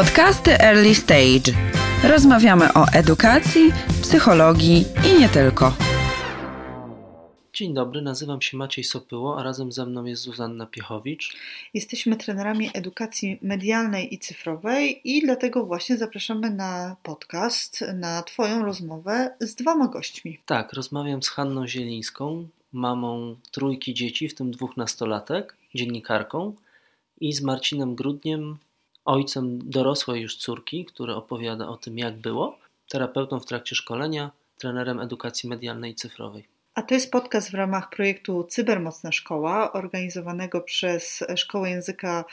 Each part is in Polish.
Podcasty Early Stage. Rozmawiamy o edukacji, psychologii i nie tylko. Dzień dobry, nazywam się Maciej Sopyło, a razem ze mną jest Zuzanna Piechowicz. Jesteśmy trenerami edukacji medialnej i cyfrowej i dlatego właśnie zapraszamy na podcast, na Twoją rozmowę z dwoma gośćmi. Tak, rozmawiam z Hanną Zielińską, mamą trójki dzieci, w tym dwóch nastolatek, dziennikarką, i z Marcinem Grudniem, ojcem dorosłej już córki, który opowiada o tym, jak było, terapeutą w trakcie szkolenia, trenerem edukacji medialnej i cyfrowej. A to jest podcast w ramach projektu Cybermocna Szkoła, organizowanego przez Szkołę Języka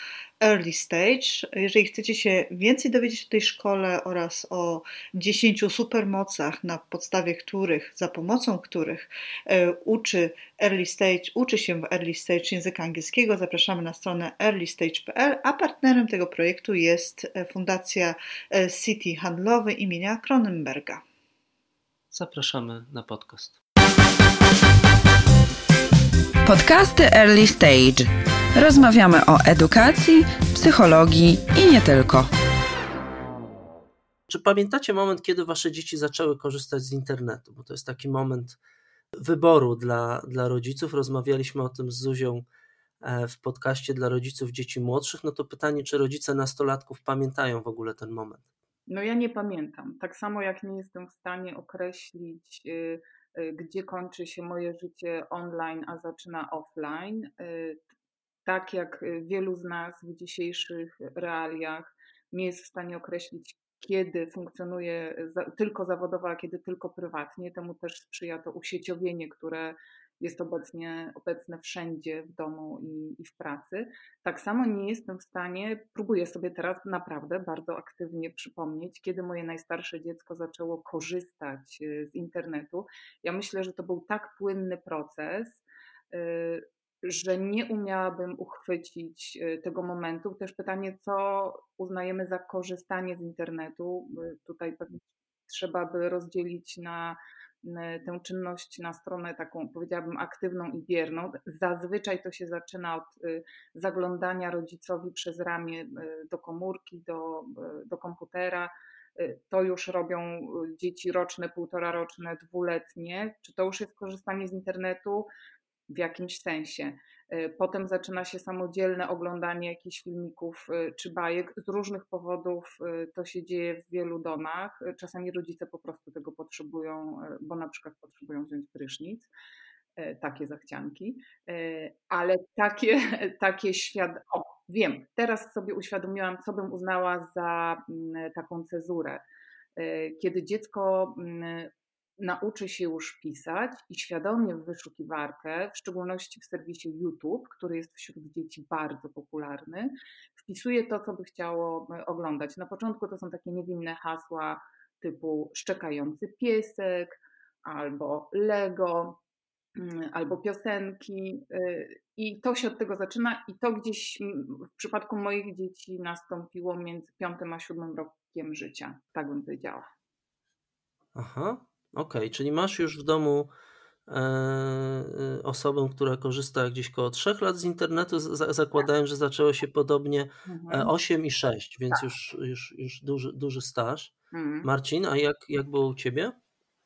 Early Stage. Jeżeli chcecie się więcej dowiedzieć o tej szkole oraz o 10 supermocach, na podstawie których, za pomocą których e, uczy Early Stage, uczy się w Early Stage języka angielskiego, zapraszamy na stronę earlystage.pl, a partnerem tego projektu jest e, Fundacja e, City Handlowy imienia Cronenberga. Zapraszamy na podcast. Podcasty Early Stage. Rozmawiamy o edukacji, psychologii i nie tylko. Czy pamiętacie moment, kiedy wasze dzieci zaczęły korzystać z internetu? Bo to jest taki moment wyboru dla, dla rodziców. Rozmawialiśmy o tym z Zuzią e, w podcaście dla rodziców dzieci młodszych. No to pytanie, czy rodzice nastolatków pamiętają w ogóle ten moment? No ja nie pamiętam. Tak samo jak nie jestem w stanie określić y, Y, gdzie kończy się moje życie online, a zaczyna offline. Y, tak jak wielu z nas w dzisiejszych realiach nie jest w stanie określić, kiedy funkcjonuje tylko zawodowo, a kiedy tylko prywatnie. Temu też sprzyja to usieciowienie, które jest obecnie, obecne wszędzie w domu i, i, w pracy. Tak samo nie jestem w stanie, próbuję sobie teraz naprawdę bardzo aktywnie przypomnieć, kiedy moje najstarsze dziecko zaczęło korzystać y, z internetu. Ja myślę, że to był tak płynny proces, y, że nie umiałabym uchwycić y, tego momentu. Też pytanie, co uznajemy za korzystanie z internetu. Tutaj pewnie trzeba by rozdzielić na tę czynność na stronę taką, powiedziałabym, aktywną i bierną. Zazwyczaj to się zaczyna od y, zaglądania rodzicowi przez ramię y, do komórki, do, y, do komputera. To już robią dzieci roczne, półtora roczne, dwuletnie. Czy to już jest korzystanie z internetu? W jakimś sensie. Y, potem zaczyna się samodzielne oglądanie jakichś filmików y, czy bajek. Z różnych powodów y, to się dzieje w wielu domach. Czasami rodzice po prostu tego potrzebują, bo na przykład potrzebują wziąć prysznic takie zachcianki, ale takie, takie świat. O, wiem, teraz sobie uświadomiłam, co bym uznała za mm, taką cezurę. Kiedy dziecko mm, nauczy się już pisać i świadomie w wyszukiwarkę, w szczególności w serwisie YouTube, który jest wśród dzieci bardzo popularny, wpisuje to, co by chciało e, oglądać. Na początku to są takie niewinne hasła typu szczekający piesek albo Lego, mm, albo piosenki, e, i to się od tego zaczyna, i to gdzieś w przypadku moich dzieci nastąpiło między piątym a siódmym rokiem życia, tak bym powiedziała. Aha, Okej, czyli masz już w domu e, e, osobę, która korzysta gdzieś koło 3 lat z internetu, zakładając, że zaczęło się podobnie e, Mhm. 8 i 6, więc Tak. już, już, już duży, duży staż. Mhm. Marcin, a jak, jak było u ciebie?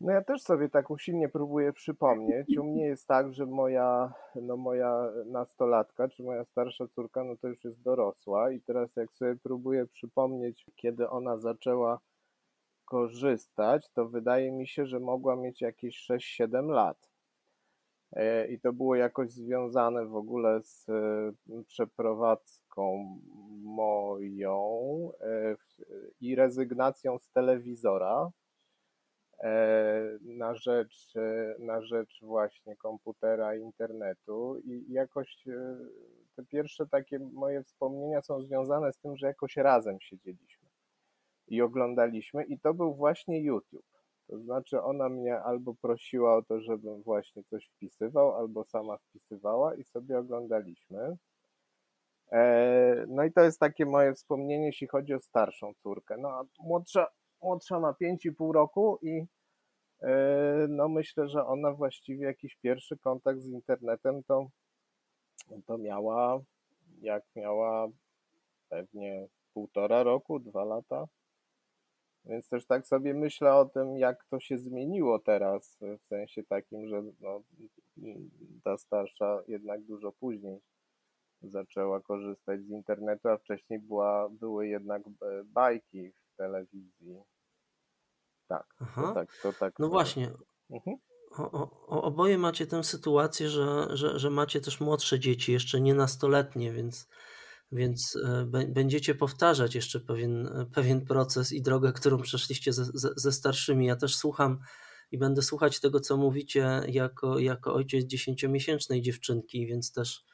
No ja też sobie tak usilnie próbuję przypomnieć. U mnie jest tak, że moja, no moja nastolatka, czy moja starsza córka, no to już jest dorosła i teraz jak sobie próbuję przypomnieć, kiedy ona zaczęła korzystać, to wydaje mi się, że mogła mieć jakieś 6-7 lat. E, I to było jakoś związane w ogóle z e, przeprowadzką moją e, i rezygnacją z telewizora na rzecz, na rzecz właśnie komputera internetu. I jakoś te pierwsze takie moje wspomnienia są związane z tym, że jakoś razem siedzieliśmy i oglądaliśmy i to był właśnie YouTube. To znaczy ona mnie albo prosiła o to, żebym właśnie coś wpisywał, albo sama wpisywała i sobie oglądaliśmy. E, no i to jest takie moje wspomnienie, jeśli chodzi o starszą córkę. No a młodsza, młodsza ma 5,5 roku i e, no myślę, że ona właściwie jakiś pierwszy kontakt z internetem to, to miała, jak miała pewnie półtora roku, dwa lata. Więc też tak sobie myślę o tym, jak to się zmieniło teraz, w sensie takim, że no, ta starsza jednak dużo później zaczęła korzystać z internetu, a wcześniej była, były jednak bajki w telewizji. Tak, Aha. to tak, to tak. No właśnie. Mhm. O, o, oboje macie tę sytuację, że, że, że macie też młodsze dzieci, jeszcze nie nastoletnie, więc więc e, będziecie powtarzać jeszcze pewien, e, pewien proces i drogę, którą przeszliście ze, ze, ze starszymi. Ja też słucham i będę słuchać tego, co mówicie jako, jako ojciec dziesięciomiesięcznej dziewczynki, więc też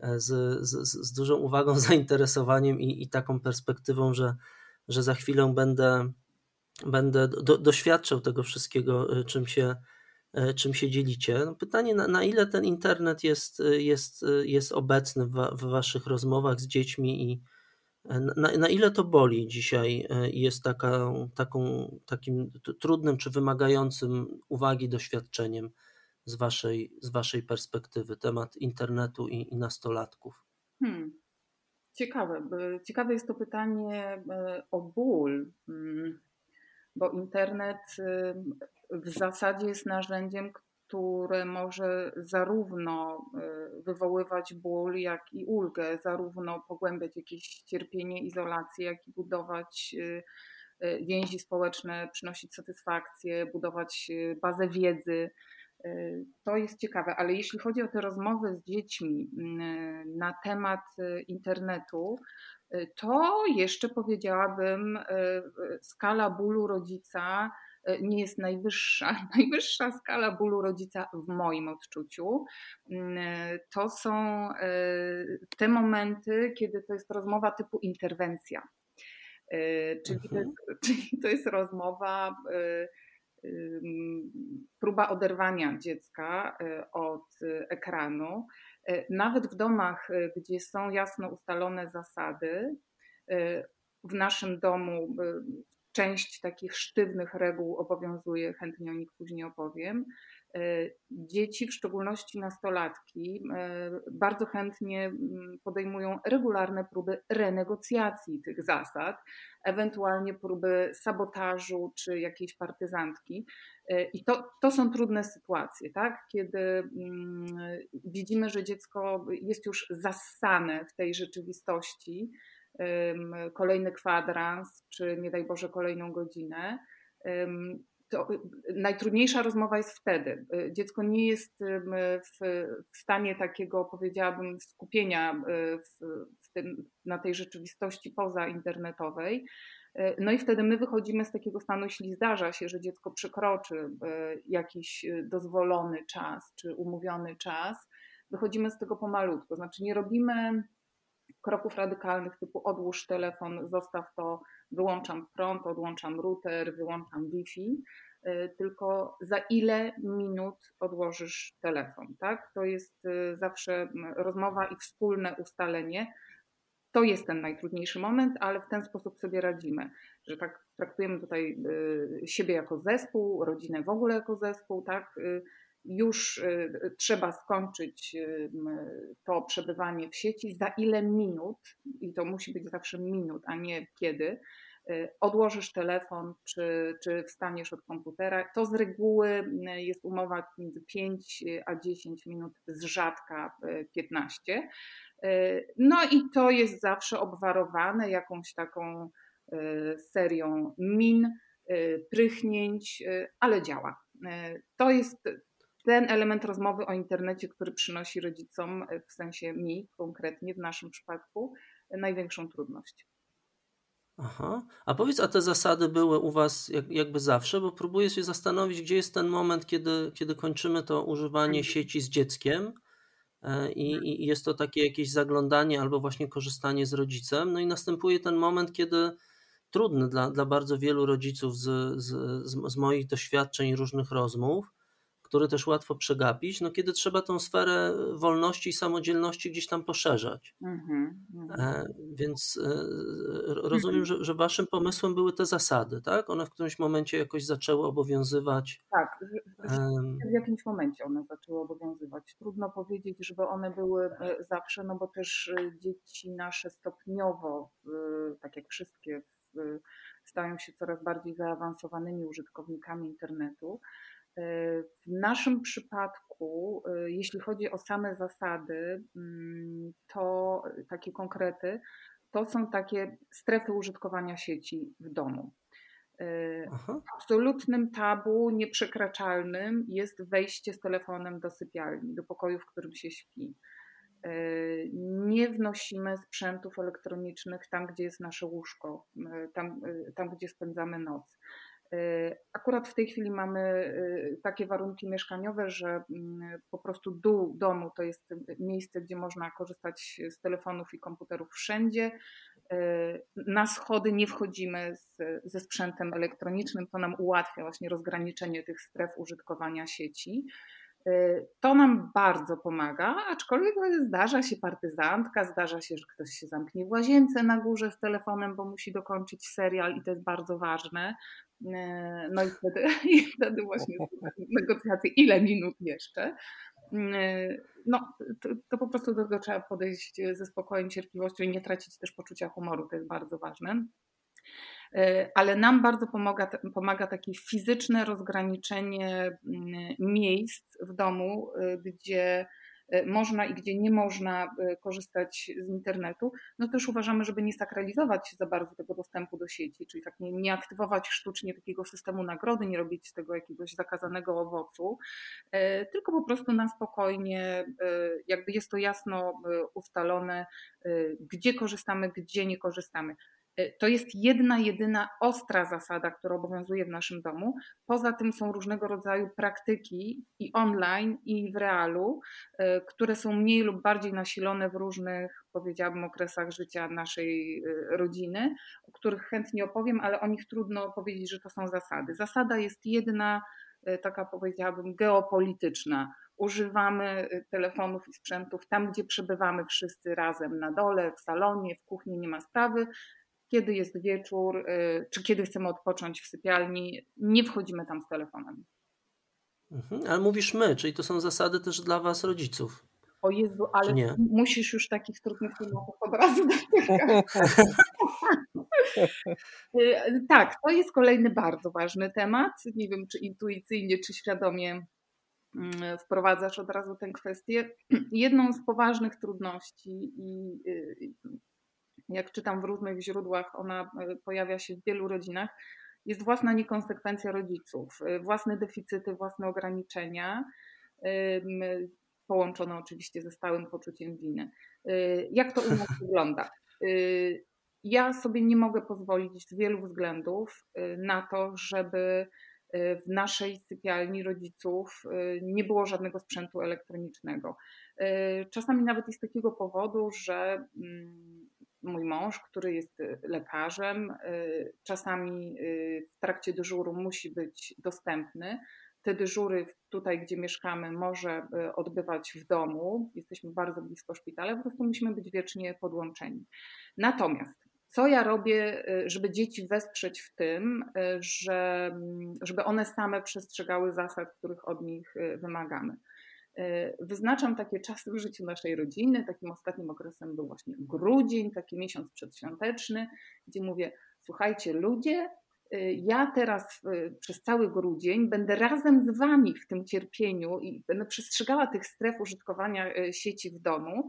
e, z, z, z dużą uwagą, zainteresowaniem i, i taką perspektywą, że, że za chwilę będę, będę do, doświadczał tego wszystkiego, czym się, czym się dzielicie. No pytanie, na, na, ile ten internet jest, jest, jest obecny w, w waszych rozmowach z dziećmi i e, na, na ile to boli dzisiaj e, jest taka, taką, takim trudnym czy wymagającym uwagi doświadczeniem z waszej, z waszej perspektywy temat internetu i, i nastolatków? Hmm. Ciekawe. Ciekawe jest to pytanie o ból, mm, bo internet w zasadzie jest narzędziem, które może zarówno y, wywoływać ból, jak i ulgę, zarówno pogłębiać jakieś cierpienie, izolację, jak i budować y, y, więzi społeczne, przynosić satysfakcję, budować bazę wiedzy. To jest ciekawe, ale jeśli chodzi o te rozmowy z dziećmi na temat internetu, to jeszcze powiedziałabym, skala bólu rodzica nie jest najwyższa. Najwyższa skala bólu rodzica w moim odczuciu mm, e, to są e, te momenty, kiedy to jest rozmowa typu interwencja. Czyli to jest, mhm. czyli to jest rozmowa, próba oderwania dziecka od ekranu. Nawet w domach, gdzie są jasno ustalone zasady, w naszym domu część takich sztywnych reguł obowiązuje, chętnie o nich później opowiem. E, dzieci, w szczególności nastolatki, e, bardzo chętnie podejmują regularne próby renegocjacji tych zasad, ewentualnie próby sabotażu czy jakiejś partyzantki. E, I to, to są trudne sytuacje, tak? kiedy mm, widzimy, że dziecko jest już zassane w tej rzeczywistości kolejny kwadrans, czy nie daj Boże kolejną godzinę. To najtrudniejsza rozmowa jest wtedy. Dziecko nie jest w, stanie takiego, powiedziałabym, skupienia e, w, tym, na tej rzeczywistości pozainternetowej. E, no i wtedy my wychodzimy z takiego stanu, jeśli zdarza się, że dziecko przekroczy jakiś dozwolony czas czy umówiony czas, wychodzimy z tego pomalutku. Znaczy nie robimy kroków radykalnych typu odłóż telefon, zostaw to, wyłączam prąd, odłączam router, wyłączam Wi-Fi, y, tylko za ile minut odłożysz telefon, tak? To jest y, zawsze rozmowa i wspólne ustalenie. To jest ten najtrudniejszy moment, ale w ten sposób sobie radzimy, że tak traktujemy tutaj y, siebie jako zespół, rodzinę w ogóle jako zespół, tak? Już y, trzeba skończyć y, to przebywanie w sieci, za ile minut, i to musi być zawsze minut, a nie kiedy, y, odłożysz telefon czy, czy wstaniesz od komputera. To z reguły jest umowa między 5 a 10 minut, z rzadka 15. No i to jest zawsze obwarowane jakąś taką serią min, prychnięć, ale działa. To jest ten element rozmowy o internecie, który przynosi rodzicom, e, w sensie mi konkretnie w naszym przypadku, największą trudność. Aha. A powiedz, a te zasady były u Was jak, jakby zawsze, bo próbuję się zastanowić, gdzie jest ten moment, kiedy, kiedy kończymy to używanie mhm. sieci z dzieckiem e, i, mhm. i jest to takie jakieś zaglądanie albo właśnie korzystanie z rodzicem. No i następuje ten moment, kiedy trudny dla, dla bardzo wielu rodziców z, z, z moich doświadczeń różnych rozmów, który też łatwo przegapić, no kiedy trzeba tą sferę wolności i samodzielności gdzieś tam poszerzać. Mm-hmm, Więc rozumiem, że, że waszym pomysłem były te zasady, tak? One w którymś momencie jakoś zaczęły obowiązywać. Tak, w jakimś momencie one zaczęły obowiązywać. Trudno powiedzieć, żeby one były zawsze, no bo też dzieci nasze stopniowo, tak jak wszystkie, stają się coraz bardziej zaawansowanymi użytkownikami internetu. W naszym przypadku, y, jeśli chodzi o same zasady, mm, to takie konkrety, to są takie strefy użytkowania sieci w domu. Y, Aha. Absolutnym tabu, nieprzekraczalnym jest wejście z telefonem do sypialni, do pokoju, w którym się śpi. Y, nie wnosimy sprzętów elektronicznych tam, gdzie jest nasze łóżko, tam, tam gdzie spędzamy noc. Y, akurat w tej chwili mamy y, takie warunki mieszkaniowe, że mm, po prostu dół domu to jest miejsce, gdzie można korzystać z telefonów i komputerów wszędzie. Y, na schody nie wchodzimy z, ze sprzętem elektronicznym, to nam ułatwia właśnie rozgraniczenie tych stref użytkowania sieci. To nam bardzo pomaga, aczkolwiek zdarza się partyzantka, zdarza się, że ktoś się zamknie w łazience na górze z telefonem, bo musi dokończyć serial i to jest bardzo ważne. E, no i wtedy, i wtedy właśnie negocjacje, ile minut jeszcze. E, no, to, to, po prostu do tego trzeba podejść ze spokojem, cierpliwością i nie tracić też poczucia humoru, to jest bardzo ważne. E, ale nam bardzo pomaga, pomaga takie fizyczne rozgraniczenie miejsc w domu, gdzie E, można i gdzie nie można e, korzystać z internetu, no też uważamy, żeby nie sakralizować za bardzo tego dostępu do sieci, czyli tak nie, nie aktywować sztucznie takiego systemu nagrody, nie robić z tego jakiegoś zakazanego owocu, e, tylko po prostu na spokojnie, jakby jest to jasno ustalone, gdzie korzystamy, gdzie nie korzystamy. Y, to jest jedna, jedyna ostra zasada, która obowiązuje w naszym domu. Poza tym są różnego rodzaju praktyki i online, i w realu, y, które są mniej lub bardziej nasilone w różnych, powiedziałabym, okresach życia naszej y, rodziny, o których chętnie opowiem, ale o nich trudno powiedzieć, że to są zasady. Zasada jest jedna, taka powiedziałabym, geopolityczna. Używamy telefonów i sprzętów tam, gdzie przebywamy wszyscy razem na dole, w salonie, w kuchni, nie ma sprawy kiedy jest wieczór, y, czy kiedy chcemy odpocząć w sypialni, nie wchodzimy tam z telefonem. Mhm, ale mówisz my, czyli to są zasady też dla Was, rodziców. O Jezu, ale musisz już takich trudnych tematów od razu y, Tak, to jest kolejny bardzo ważny temat. Nie wiem, czy intuicyjnie, czy świadomie mm, wprowadzasz od razu tę kwestię. Jedną z poważnych trudności i y, jak czytam w różnych źródłach, ona e, pojawia się w wielu rodzinach, jest własna niekonsekwencja rodziców, e, własne deficyty, własne ograniczenia, połączone oczywiście ze stałym poczuciem winy. E, jak to u nas wygląda? Ja sobie nie mogę pozwolić z wielu względów na to, żeby w naszej sypialni rodziców nie było żadnego sprzętu elektronicznego. Czasami nawet jest z takiego powodu, że mm, mój mąż, który jest y, lekarzem, y, czasami y, w trakcie dyżuru musi być dostępny. Te dyżury tutaj, gdzie mieszkamy, może odbywać w domu. Jesteśmy bardzo blisko szpitala, po prostu musimy być wiecznie podłączeni. Natomiast co ja robię, żeby dzieci wesprzeć w tym, że, mm, żeby one same przestrzegały zasad, których od nich wymagamy? E, wyznaczam takie czasy w życiu naszej rodziny. Takim ostatnim okresem był właśnie grudzień, taki miesiąc przedświąteczny, gdzie mówię: Słuchajcie, ludzie, e, ja teraz e, przez cały grudzień będę razem z Wami w tym cierpieniu i będę przestrzegała tych stref użytkowania sieci w domu.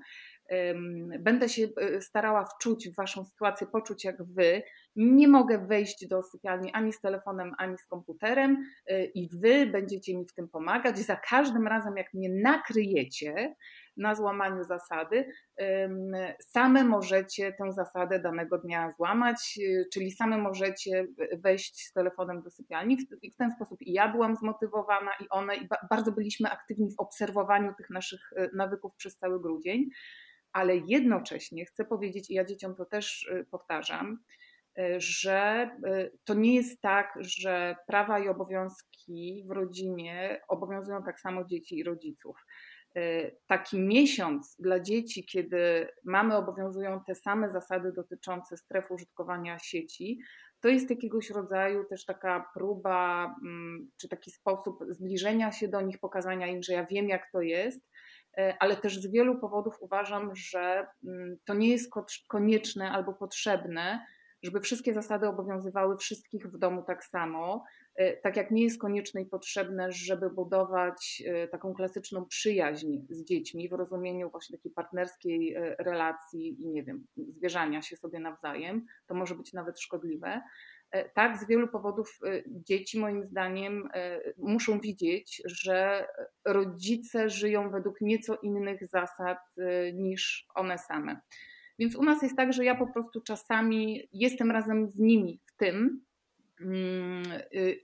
Będę się e, starała wczuć w Waszą sytuację, poczuć jak Wy. Nie mogę wejść do sypialni ani z telefonem, ani z komputerem, e, i Wy będziecie mi w tym pomagać. Za każdym razem, jak mnie nakryjecie na złamaniu zasady, same możecie tę zasadę danego dnia złamać, e, czyli same możecie wejść z telefonem do sypialni. I w ten sposób i ja byłam zmotywowana, i one, i bardzo byliśmy aktywni w obserwowaniu tych naszych nawyków przez cały grudzień ale jednocześnie chcę powiedzieć, i ja dzieciom to też y, powtarzam, y, że y, to nie jest tak, że prawa i obowiązki w rodzinie obowiązują tak samo dzieci i rodziców. taki miesiąc dla dzieci, kiedy mamy obowiązują te same zasady dotyczące stref użytkowania sieci, to jest jakiegoś rodzaju też taka próba, mm, czy taki sposób zbliżenia się do nich, pokazania im, że ja wiem, jak to jest, ale też z wielu powodów uważam, że mm, to nie jest konieczne albo potrzebne, żeby wszystkie zasady obowiązywały wszystkich w domu tak samo. E, tak jak nie jest konieczne i potrzebne, żeby budować e, taką klasyczną przyjaźń z dziećmi w rozumieniu właśnie takiej partnerskiej e, relacji i nie wiem, zwierzania się sobie nawzajem, to może być nawet szkodliwe. Tak, z wielu powodów dzieci moim zdaniem muszą widzieć, że rodzice żyją według nieco innych zasad niż one same. Więc u nas jest tak, że ja po prostu czasami jestem razem z nimi w tym, mm,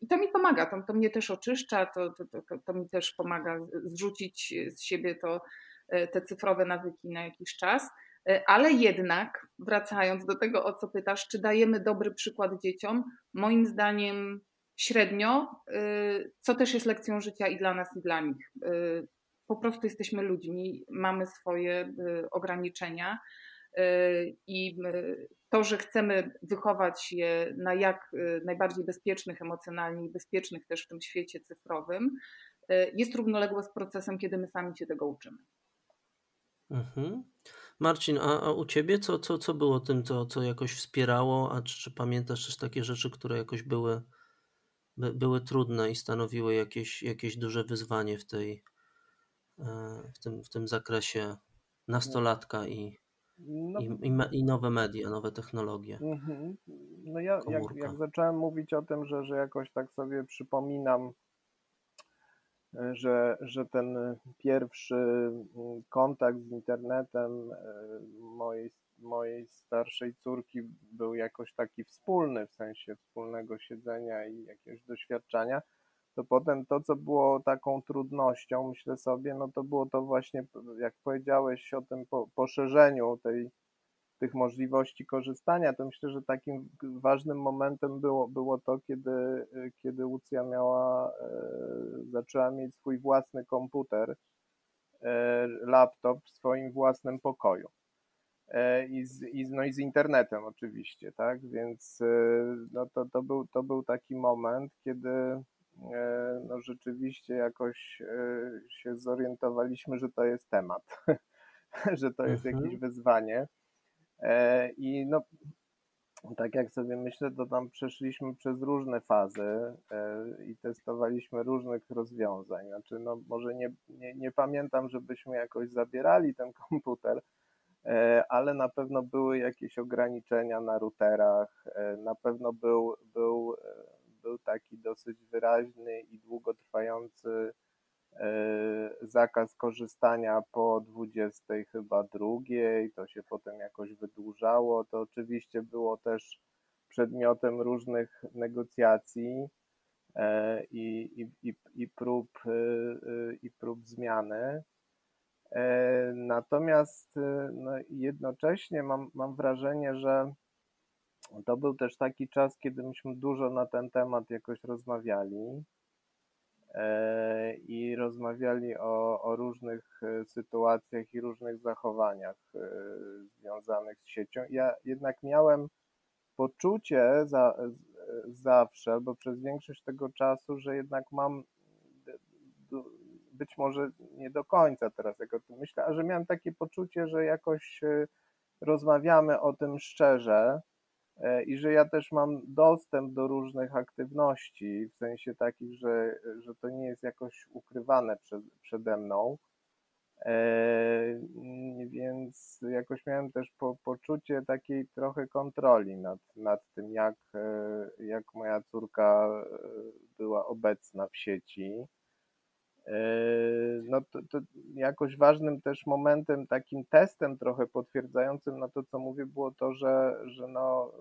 i to mi pomaga, to, to mnie też oczyszcza, to, to, to, to mi też pomaga zrzucić z siebie to, e, te cyfrowe nawyki na jakiś czas. E, ale jednak, wracając do tego, o co pytasz, czy dajemy dobry przykład dzieciom? Moim zdaniem średnio, e, co też jest lekcją życia i dla nas, i dla nich. Po prostu jesteśmy ludźmi, mamy swoje ograniczenia. I to, że chcemy wychować je na jak najbardziej bezpiecznych emocjonalnie i bezpiecznych też w tym świecie cyfrowym, jest równoległe z procesem, kiedy my sami się tego uczymy. Mhm. Marcin, a, a, u ciebie co, co, co było tym, co, co jakoś wspierało, a czy, czy pamiętasz też takie rzeczy, które jakoś były, by, były trudne i stanowiły jakieś, jakieś duże wyzwanie w tej, e, w tym, w tym zakresie nastolatka i, no, I, i, me, I, nowe media, nowe technologie. Mhm. No ja jak, jak, zacząłem mówić o tym, że, że jakoś tak sobie przypominam, że, że ten pierwszy mm, kontakt z internetem e, mojej, mojej starszej córki był jakoś taki wspólny, w sensie wspólnego siedzenia i jakiegoś doświadczania, to potem to, co było taką trudnością, myślę sobie, no to było to właśnie, jak powiedziałeś o tym poszerzeniu tej, tych możliwości korzystania, to myślę, że takim ważnym momentem było, było to, kiedy, kiedy Łucja miała, e, zaczęła mieć swój własny komputer, e, laptop w swoim własnym pokoju. E, I z, i, no i z internetem oczywiście, tak? Więc no to, to, był, to był taki moment, kiedy no rzeczywiście jakoś się zorientowaliśmy, że to jest temat, że to jest mhm. jakieś wyzwanie. E, I no, tak jak sobie myślę, to tam przeszliśmy przez różne fazy i testowaliśmy różnych rozwiązań. Znaczy, no może nie, nie, nie pamiętam, żebyśmy jakoś zabierali ten komputer, ale na pewno były jakieś ograniczenia na routerach, na pewno był, był był taki dosyć wyraźny i długotrwający e, zakaz korzystania po 20 chyba drugiej, to się potem jakoś wydłużało. To oczywiście było też przedmiotem różnych negocjacji e, i, i, i, i, prób, e, i prób zmiany. Natomiast no, jednocześnie mam, mam wrażenie, że to był też taki czas, kiedy myśmy dużo na ten temat jakoś rozmawiali e, i rozmawiali o, o różnych e, sytuacjach i różnych zachowaniach e, związanych z siecią. Ja jednak miałem poczucie za, zawsze, bo przez większość tego czasu, że jednak mam być może nie do końca teraz, jak o tym myślę, a że miałem takie poczucie, że jakoś rozmawiamy o tym szczerze, E, i że ja też mam dostęp do różnych aktywności, w sensie takich, że, że to nie jest jakoś ukrywane przed, przede mną. E, więc jakoś miałem też po, poczucie takiej trochę kontroli nad, nad tym, jak, e, jak moja córka była obecna w sieci. No to, to, jakoś ważnym też momentem, takim testem trochę potwierdzającym na to, co mówię, było to, że, że no,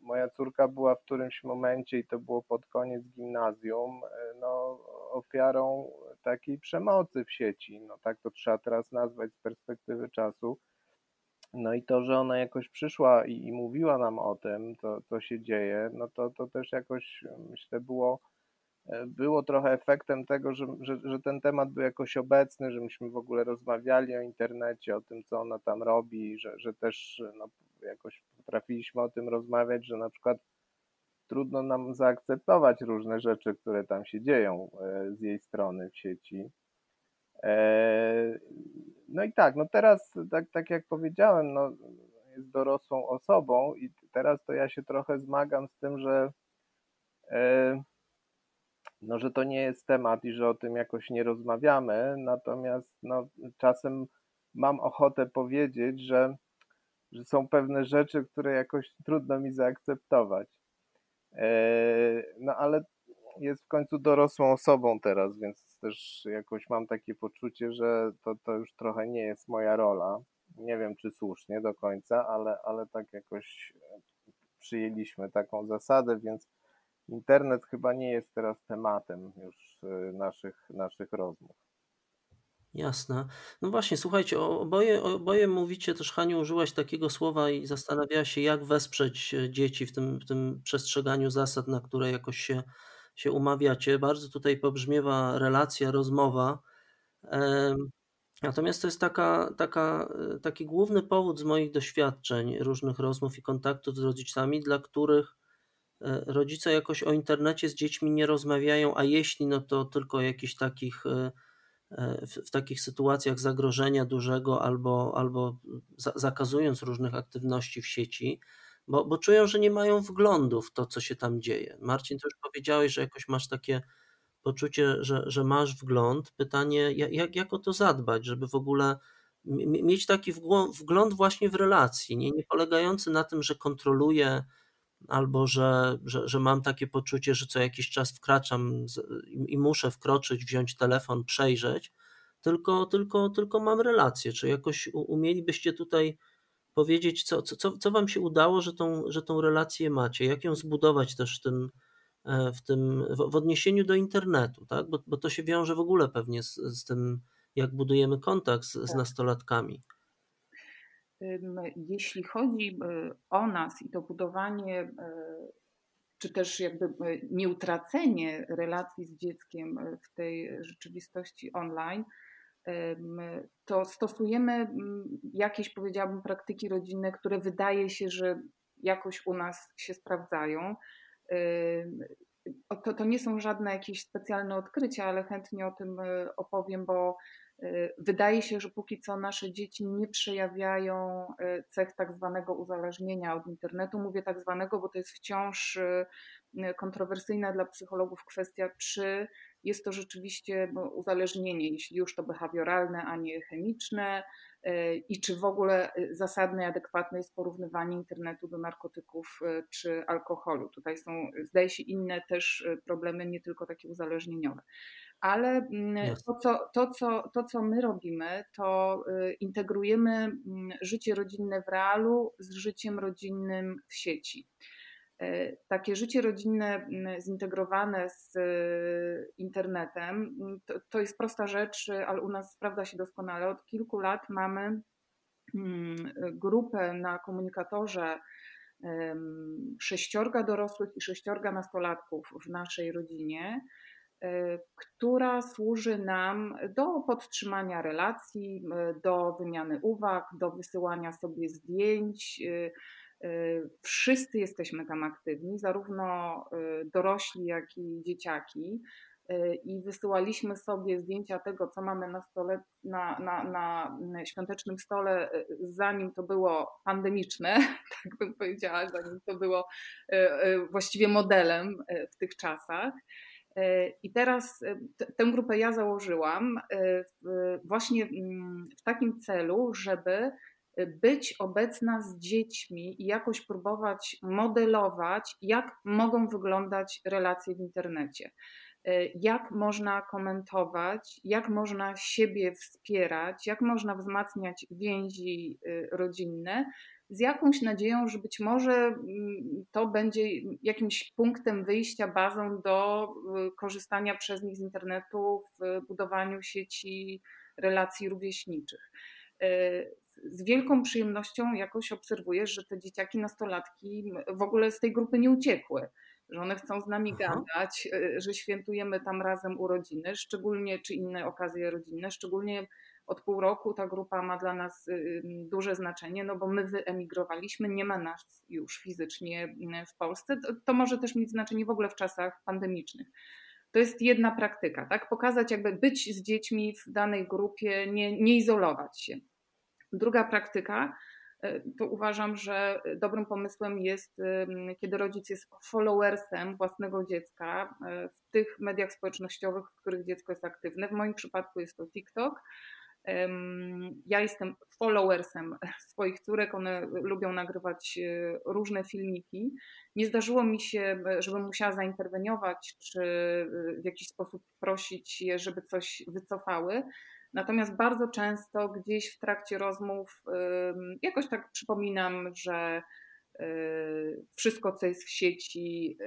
moja córka była w którymś momencie i to było pod koniec gimnazjum, no, ofiarą takiej przemocy w sieci. No tak to trzeba teraz nazwać z perspektywy czasu. No i to, że ona jakoś przyszła i, i mówiła nam o tym, to, co się dzieje, no to, to też jakoś myślę było było trochę efektem tego, że, że, że, ten temat był jakoś obecny, że myśmy w ogóle rozmawiali o internecie, o tym, co ona tam robi, że, że też no, jakoś potrafiliśmy o tym rozmawiać, że na przykład trudno nam zaakceptować różne rzeczy, które tam się dzieją e, z jej strony w sieci. E, no i tak, no teraz, tak, tak jak powiedziałem, no, jest dorosłą osobą i teraz to ja się trochę zmagam z tym, że e, no, że to nie jest temat i że o tym jakoś nie rozmawiamy, natomiast no, czasem mam ochotę powiedzieć, że, że są pewne rzeczy, które jakoś trudno mi zaakceptować. E, no ale jest w końcu dorosłą osobą teraz, więc też jakoś mam takie poczucie, że to, to już trochę nie jest moja rola. Nie wiem, czy słusznie do końca, ale, ale tak jakoś przyjęliśmy taką zasadę, więc internet chyba nie jest teraz tematem już y, naszych, naszych rozmów. Jasne. No właśnie, słuchajcie, oboje, oboje mówicie, też Haniu użyłaś takiego słowa i zastanawiała się, jak wesprzeć e, dzieci w tym, w tym przestrzeganiu zasad, na które jakoś się, się umawiacie. Bardzo tutaj pobrzmiewa relacja, rozmowa. Natomiast to jest taka, taka, e, taki główny powód z moich doświadczeń, różnych rozmów i kontaktów z rodzicami, dla których rodzice jakoś o internecie z dziećmi nie rozmawiają, a jeśli, no to tylko jakichś takich E, w, w, takich sytuacjach zagrożenia dużego albo, albo za, zakazując różnych aktywności w sieci, bo, bo czują, że nie mają wglądu w to, co się tam dzieje. Marcin, to już powiedziałeś, że jakoś masz takie poczucie, że, że masz wgląd. Pytanie, jak, jak o to zadbać, żeby w ogóle mieć taki wgląd właśnie w relacji, nie, nie polegający na tym, że kontroluję albo że, że, że mam takie poczucie, że co jakiś czas wkraczam i muszę wkroczyć, wziąć telefon, przejrzeć, tylko, tylko, tylko mam relację. Czy jakoś umielibyście tutaj powiedzieć, co, co, co Wam się udało, że tą, że tą relację macie? Jak ją zbudować też w tym, e, w, tym, w odniesieniu do internetu, tak? bo, bo to się wiąże w ogóle pewnie z, z tym, jak budujemy kontakt z, z tak. nastolatkami. Jeśli chodzi e, o nas i to budowanie, e, czy też jakby e, nieutracenie relacji z dzieckiem w tej rzeczywistości online, to stosujemy jakieś, powiedziałabym, praktyki rodzinne, które wydaje się, że jakoś u nas się sprawdzają. To, to nie są żadne jakieś specjalne odkrycia, ale chętnie o tym opowiem, bo Y, wydaje się, że póki co nasze dzieci nie przejawiają y, cech tak zwanego uzależnienia od internetu. Mówię tak zwanego, bo to jest wciąż y, kontrowersyjna dla psychologów kwestia, czy jest to rzeczywiście no, uzależnienie, jeśli już to behawioralne, a nie chemiczne, i czy w ogóle zasadne i adekwatne jest porównywanie internetu do narkotyków czy alkoholu. Tutaj są, zdaje się, inne też problemy, nie tylko takie uzależnieniowe ale mm, to co, to, co, to, co my robimy, to y, integrujemy mm, życie rodzinne w realu z życiem rodzinnym w sieci. E, takie życie rodzinne mm, zintegrowane z y, internetem to, to jest prosta rzecz, ale u nas sprawdza się doskonale. Od kilku lat mamy grupę na komunikatorze sześciorga dorosłych i sześciorga nastolatków w naszej rodzinie. E, która służy nam do podtrzymania relacji, do wymiany uwag, do wysyłania sobie zdjęć. E, wszyscy jesteśmy tam aktywni, zarówno dorośli, jak i dzieciaki. I wysyłaliśmy sobie zdjęcia tego, co mamy na stole, na, na, na świątecznym stole, zanim to było pandemiczne, tak bym powiedziała, zanim to było właściwie modelem w tych czasach. E, I teraz e, tę grupę ja założyłam e, właśnie mm, w takim celu, żeby być obecna z dziećmi i jakoś próbować modelować, jak mogą wyglądać relacje w internecie. Jak można komentować, jak można siebie wspierać, jak można wzmacniać więzi rodzinne, z jakąś nadzieją, że być może mm, to będzie jakimś punktem wyjścia, bazą do y, korzystania przez nich z internetu w budowaniu sieci relacji rówieśniczych. Y, z wielką przyjemnością jakoś obserwuję, że te dzieciaki, nastolatki w ogóle z tej grupy nie uciekły. że one chcą z nami Aha. gadać, że świętujemy tam razem urodziny, szczególnie czy inne okazje rodzinne, szczególnie od pół roku ta grupa ma dla nas duże znaczenie, no bo my wyemigrowaliśmy, nie ma nas już fizycznie w Polsce. To, może też mieć znaczenie w ogóle w czasach pandemicznych. To jest jedna praktyka, tak? Pokazać, jakby być z dziećmi w danej grupie, nie, nie izolować się. Druga praktyka, to uważam, że dobrym pomysłem jest, kiedy rodzic jest followersem własnego dziecka w tych mediach społecznościowych, w których dziecko jest aktywne. W moim przypadku jest to TikTok. Ja jestem followersem swoich córek, one lubią nagrywać e, różne filmiki. Nie zdarzyło mi się, żebym musiała zainterweniować, czy w jakiś sposób prosić je, żeby coś wycofały. Natomiast bardzo często gdzieś w trakcie rozmów jakoś tak przypominam, że e, wszystko, co jest w sieci,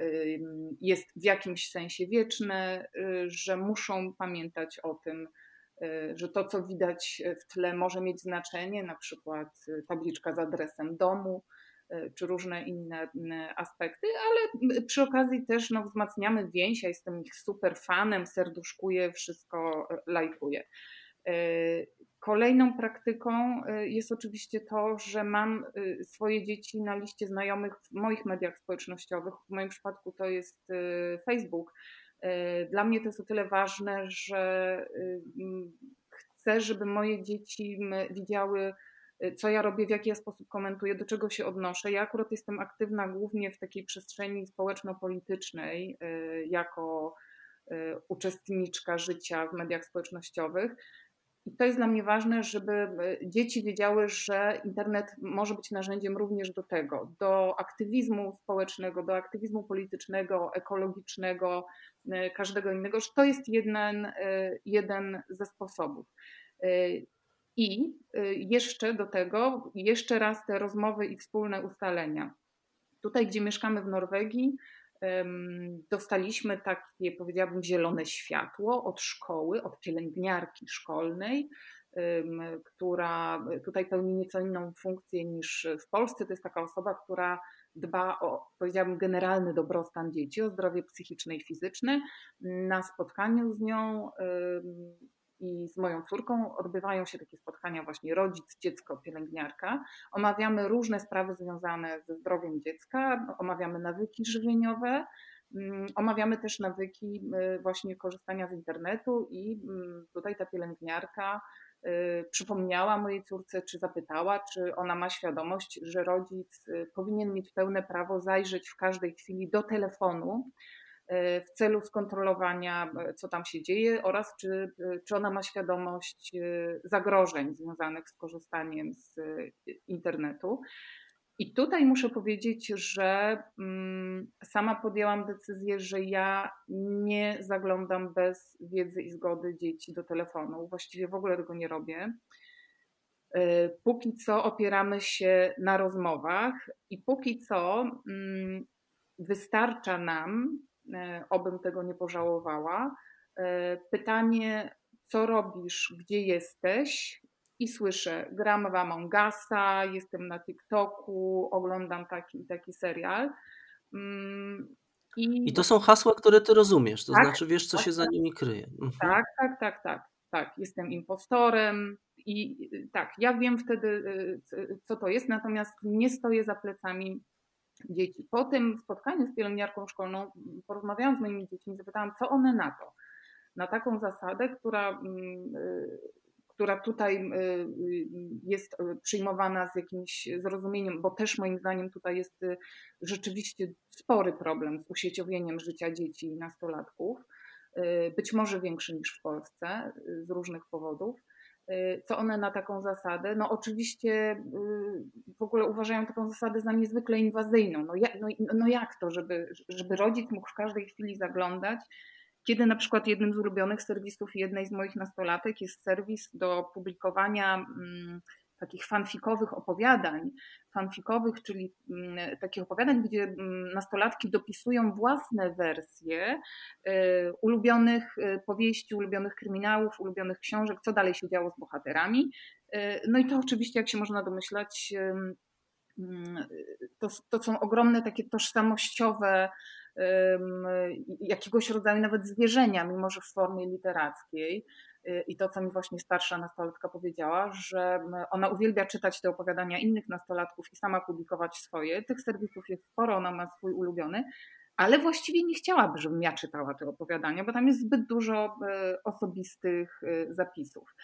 jest w jakimś sensie wieczne, że muszą pamiętać o tym, że to, co widać w tle, może mieć znaczenie, na przykład y, tabliczka z adresem domu, czy różne inne aspekty, ale przy okazji też no, wzmacniamy więź. Ja jestem ich super fanem, serduszkuję, wszystko lajkuję. Kolejną praktyką jest oczywiście to, że mam swoje dzieci na liście znajomych w moich mediach społecznościowych. W moim przypadku to jest Facebook. Dla mnie to jest o tyle ważne, że chcę, żeby moje dzieci widziały, co ja robię, w jaki ja sposób komentuję, do czego się odnoszę. Ja akurat jestem aktywna głównie w takiej przestrzeni społeczno-politycznej, jako uczestniczka życia w mediach społecznościowych. I to jest dla mnie ważne, żeby e, dzieci wiedziały, że internet może być narzędziem również do tego, do aktywizmu społecznego, do aktywizmu politycznego, ekologicznego, e, każdego innego, że to jest jeden, e, jeden ze sposobów. I jeszcze do tego, jeszcze raz te rozmowy i wspólne ustalenia. Tutaj, gdzie mieszkamy w Norwegii, dostaliśmy takie, powiedziałabym, zielone światło od szkoły, od pielęgniarki szkolnej, która tutaj pełni nieco inną funkcję niż w Polsce. To jest taka osoba, która dba o, powiedziałabym, generalny dobrostan dzieci, o zdrowie psychiczne i fizyczne. Na spotkaniu z nią i z moją córką odbywają się takie spotkania właśnie rodzic, dziecko, pielęgniarka. Omawiamy różne sprawy związane ze zdrowiem dziecka, omawiamy nawyki żywieniowe, mm, omawiamy też nawyki y, właśnie korzystania z internetu i mm, tutaj ta pielęgniarka y, przypomniała mojej córce, czy zapytała, czy ona ma świadomość, że rodzic y, powinien mieć pełne prawo zajrzeć w każdej chwili do telefonu w celu skontrolowania, e, co tam się dzieje oraz czy, e, czy ona ma świadomość zagrożeń związanych z korzystaniem z internetu. I tutaj muszę powiedzieć, że mm, sama podjęłam decyzję, że ja nie zaglądam bez wiedzy i zgody dzieci do telefonu. Właściwie w ogóle tego nie robię. Póki co opieramy się na rozmowach i póki co mm, wystarcza nam E, obym tego nie pożałowała. E, pytanie, co robisz, gdzie jesteś? I słyszę, gram w Among Usa, jestem na TikToku, oglądam taki taki serial. Mm, I... I, to są hasła, które ty rozumiesz, to tak, znaczy wiesz, co tak, się za tak. nimi kryje. Mhm. Tak, tak, tak, tak. Tak, jestem impostorem i tak, ja wiem wtedy, e, co to jest, natomiast nie stoję za plecami dzieci. Po tym spotkaniu z pielęgniarką szkolną porozmawiałam z moimi dziećmi, zapytałam, co one na to. Na taką zasadę, która, mm, y, która tutaj y, jest przyjmowana z jakimś zrozumieniem, bo też moim zdaniem tutaj jest y, rzeczywiście spory problem z usieciowieniem życia dzieci i nastolatków, być może większy niż w Polsce z różnych powodów. Y, co one na taką zasadę. No oczywiście y, w ogóle uważają taką zasadę za niezwykle inwazyjną. No, jak, no, no jak to, żeby, żeby rodzic mógł w każdej chwili zaglądać, kiedy na przykład jednym z ulubionych serwisów jednej z moich nastolatek jest serwis do publikowania mm, takich fanfikowych opowiadań, fanfikowych, czyli mm, takich opowiadań, gdzie mm, nastolatki dopisują własne wersje y, ulubionych y, powieści, ulubionych kryminałów, ulubionych książek, co dalej się działo z bohaterami. Y, no i to oczywiście, jak się można domyślać, mm, to, to są ogromne takie tożsamościowe jakiegoś rodzaju nawet zwierzenia, mimo że w formie literackiej. Y, I to, co mi właśnie starsza nastolatka powiedziała, że ona uwielbia czytać te opowiadania innych nastolatków i sama publikować swoje. Tych serwisów jest sporo, ona ma swój ulubiony, ale właściwie nie chciałaby, żebym ja czytała te opowiadania, bo tam jest zbyt dużo y, osobistych y, zapisów.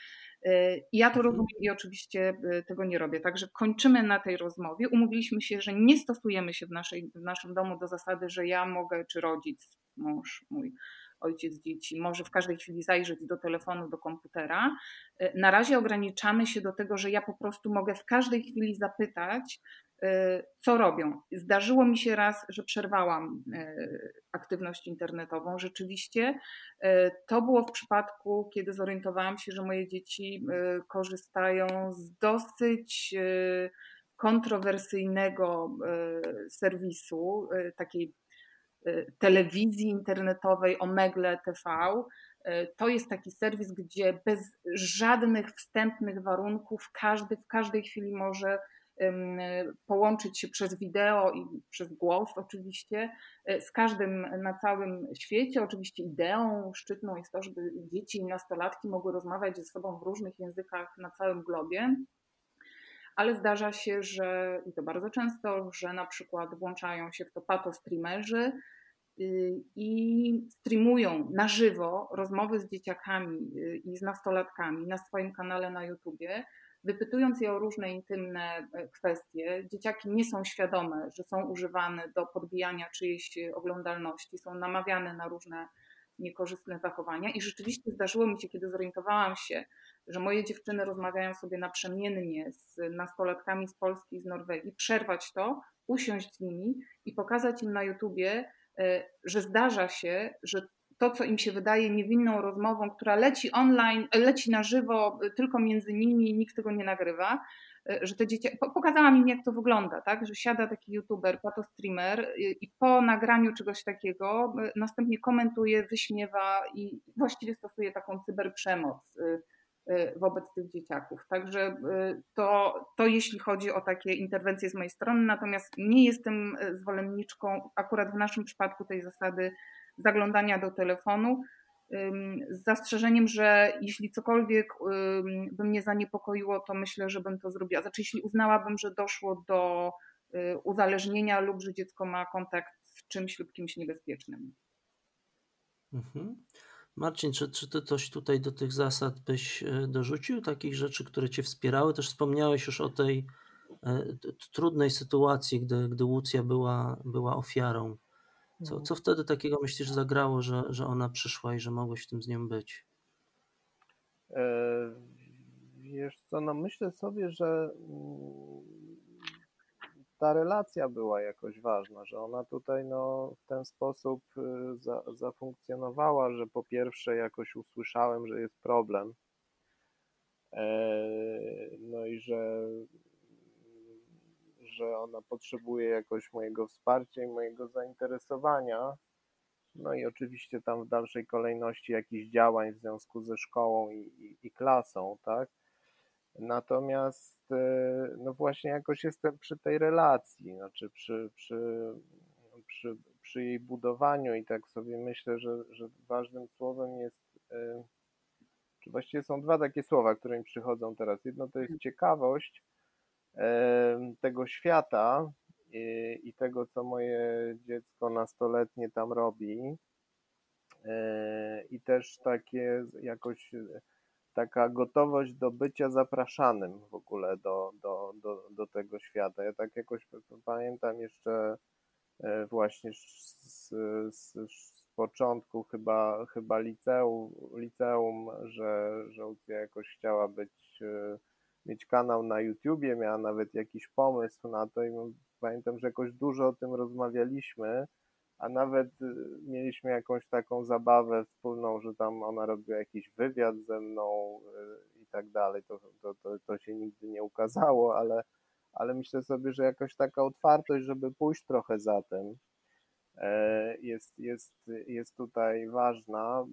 Ja to mhm. rozumiem i oczywiście tego nie robię. Także kończymy na tej rozmowie. Umówiliśmy się, że nie stosujemy się w, naszej, w naszym domu do zasady, że ja mogę, czy rodzic, mąż mój, ojciec dzieci może w każdej chwili zajrzeć do telefonu, do komputera. E, na razie ograniczamy się do tego, że ja po prostu mogę w każdej chwili zapytać, e, co robią. Zdarzyło mi się raz, że przerwałam e, aktywność internetową. Rzeczywiście to było w przypadku, kiedy zorientowałam się, że moje dzieci korzystają z dosyć kontrowersyjnego serwisu, takiej Y, telewizji internetowej Omegle TV. Y, to jest taki serwis, gdzie bez żadnych wstępnych warunków każdy w każdej chwili może połączyć się przez wideo i przez głos oczywiście y, z każdym na całym świecie. Oczywiście ideą szczytną jest to, żeby dzieci i nastolatki mogły rozmawiać ze sobą w różnych językach na całym globie ale zdarza się, że i to bardzo często, że na przykład włączają się w to pato streamerzy y, i streamują na żywo rozmowy z dzieciakami y, i z nastolatkami na swoim kanale na YouTubie, wypytując je o różne intymne e, kwestie. Dzieciaki nie są świadome, że są używane do podbijania czyjejś oglądalności, są namawiane na różne niekorzystne zachowania. I rzeczywiście zdarzyło mi się, kiedy zorientowałam się, że moje dziewczyny rozmawiają sobie naprzemiennie z nastolatkami z Polski i z Norwegii, przerwać to, usiąść z nimi i pokazać im na YouTubie, e, że zdarza się, że to, co im się wydaje niewinną rozmową, która leci online, leci na żywo tylko między nimi, nikt tego nie nagrywa, e, że te dzieci, pokazałam im jak to wygląda, tak, że siada taki youtuber, streamer e, i po nagraniu czegoś takiego następnie komentuje, wyśmiewa i właściwie stosuje taką cyberprzemoc wobec tych dzieciaków. Także y, to, to jeśli chodzi o takie interwencje z mojej strony, natomiast nie jestem y, zwolenniczką akurat w naszym przypadku tej zasady zaglądania do telefonu, z zastrzeżeniem, że jeśli cokolwiek by mnie zaniepokoiło, to myślę, że bym to zrobiła. Znaczy, jeśli uznałabym, że doszło do uzależnienia lub że dziecko ma kontakt z czymś lub kimś niebezpiecznym. Mhm. Marcin, czy, czy ty coś tutaj do tych zasad byś e, dorzucił, takich rzeczy, które cię wspierały? Też wspomniałeś już o tej e, trudnej sytuacji, gdy, gdy Łucja była, była ofiarą. Co, mhm. co wtedy takiego myślisz zagrało, że, że ona przyszła i że mogłeś w tym z nią być? E, wiesz co, no myślę sobie, że mm, ta relacja była jakoś ważna, że ona tutaj no, w ten sposób y, za, zafunkcjonowała, że po pierwsze jakoś usłyszałem, że jest problem, e, no i że, że ona potrzebuje jakoś mojego wsparcia i mojego zainteresowania. No i oczywiście tam w dalszej kolejności jakichś działań w związku ze szkołą i, i, i klasą, tak? Natomiast e, no właśnie jakoś jestem przy tej relacji, znaczy przy, przy, przy, przy jej budowaniu i tak sobie myślę, że, że ważnym słowem jest, e, czy właściwie są dwa takie słowa, które mi przychodzą teraz. Jedno to jest ciekawość e, tego świata i, i tego, co moje dziecko nastoletnie tam robi. I też takie jakoś taka gotowość do bycia zapraszanym w ogóle do, do, do, do tego świata. Ja tak jakoś pamiętam jeszcze e, właśnie z, z, z początku chyba, chyba liceum, liceum że, że jakoś chciała być, e, mieć kanał na YouTubie, miała nawet jakiś pomysł na to i pamiętam, że jakoś dużo o tym rozmawialiśmy a nawet y, mieliśmy jakąś taką zabawę wspólną, że tam ona robiła jakiś wywiad ze mną y, i tak dalej. To, to, to, to się nigdy nie ukazało, ale, ale myślę sobie, że jakoś taka otwartość, żeby pójść trochę za tym, e, jest, jest, jest tutaj ważna,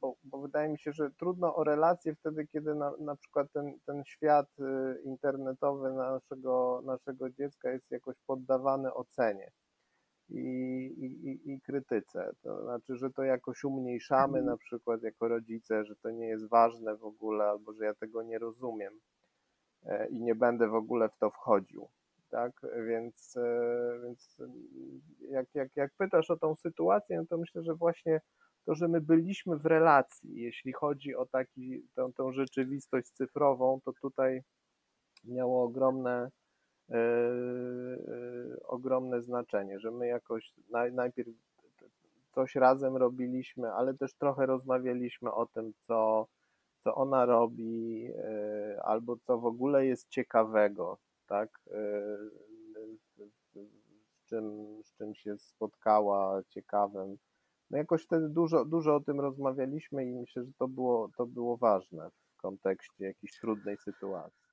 bo bo, wydaje mi się, że trudno o relacje wtedy, kiedy na, na przykład ten, ten świat y, internetowy naszego, naszego dziecka jest jakoś poddawany ocenie i, i, i krytyce. To znaczy, że to jakoś umniejszamy na przykład jako rodzice, że to nie jest ważne w ogóle, albo że ja tego nie rozumiem e, i nie będę w ogóle w to wchodził. Tak, więc, e, więc jak, jak, jak pytasz o tą sytuację, no to myślę, że właśnie to, że my byliśmy w relacji, jeśli chodzi o taki, tą, tą rzeczywistość cyfrową, to tutaj miało ogromne, ogromne znaczenie, że my jakoś naj, najpierw coś razem robiliśmy, ale też trochę rozmawialiśmy o tym, co, co ona robi, yy, albo co w ogóle jest ciekawego, tak? Z czym, z czym się spotkała ciekawym no jakoś wtedy dużo, dużo o tym rozmawialiśmy i myślę, że to było, to było ważne w kontekście jakiejś trudnej sytuacji.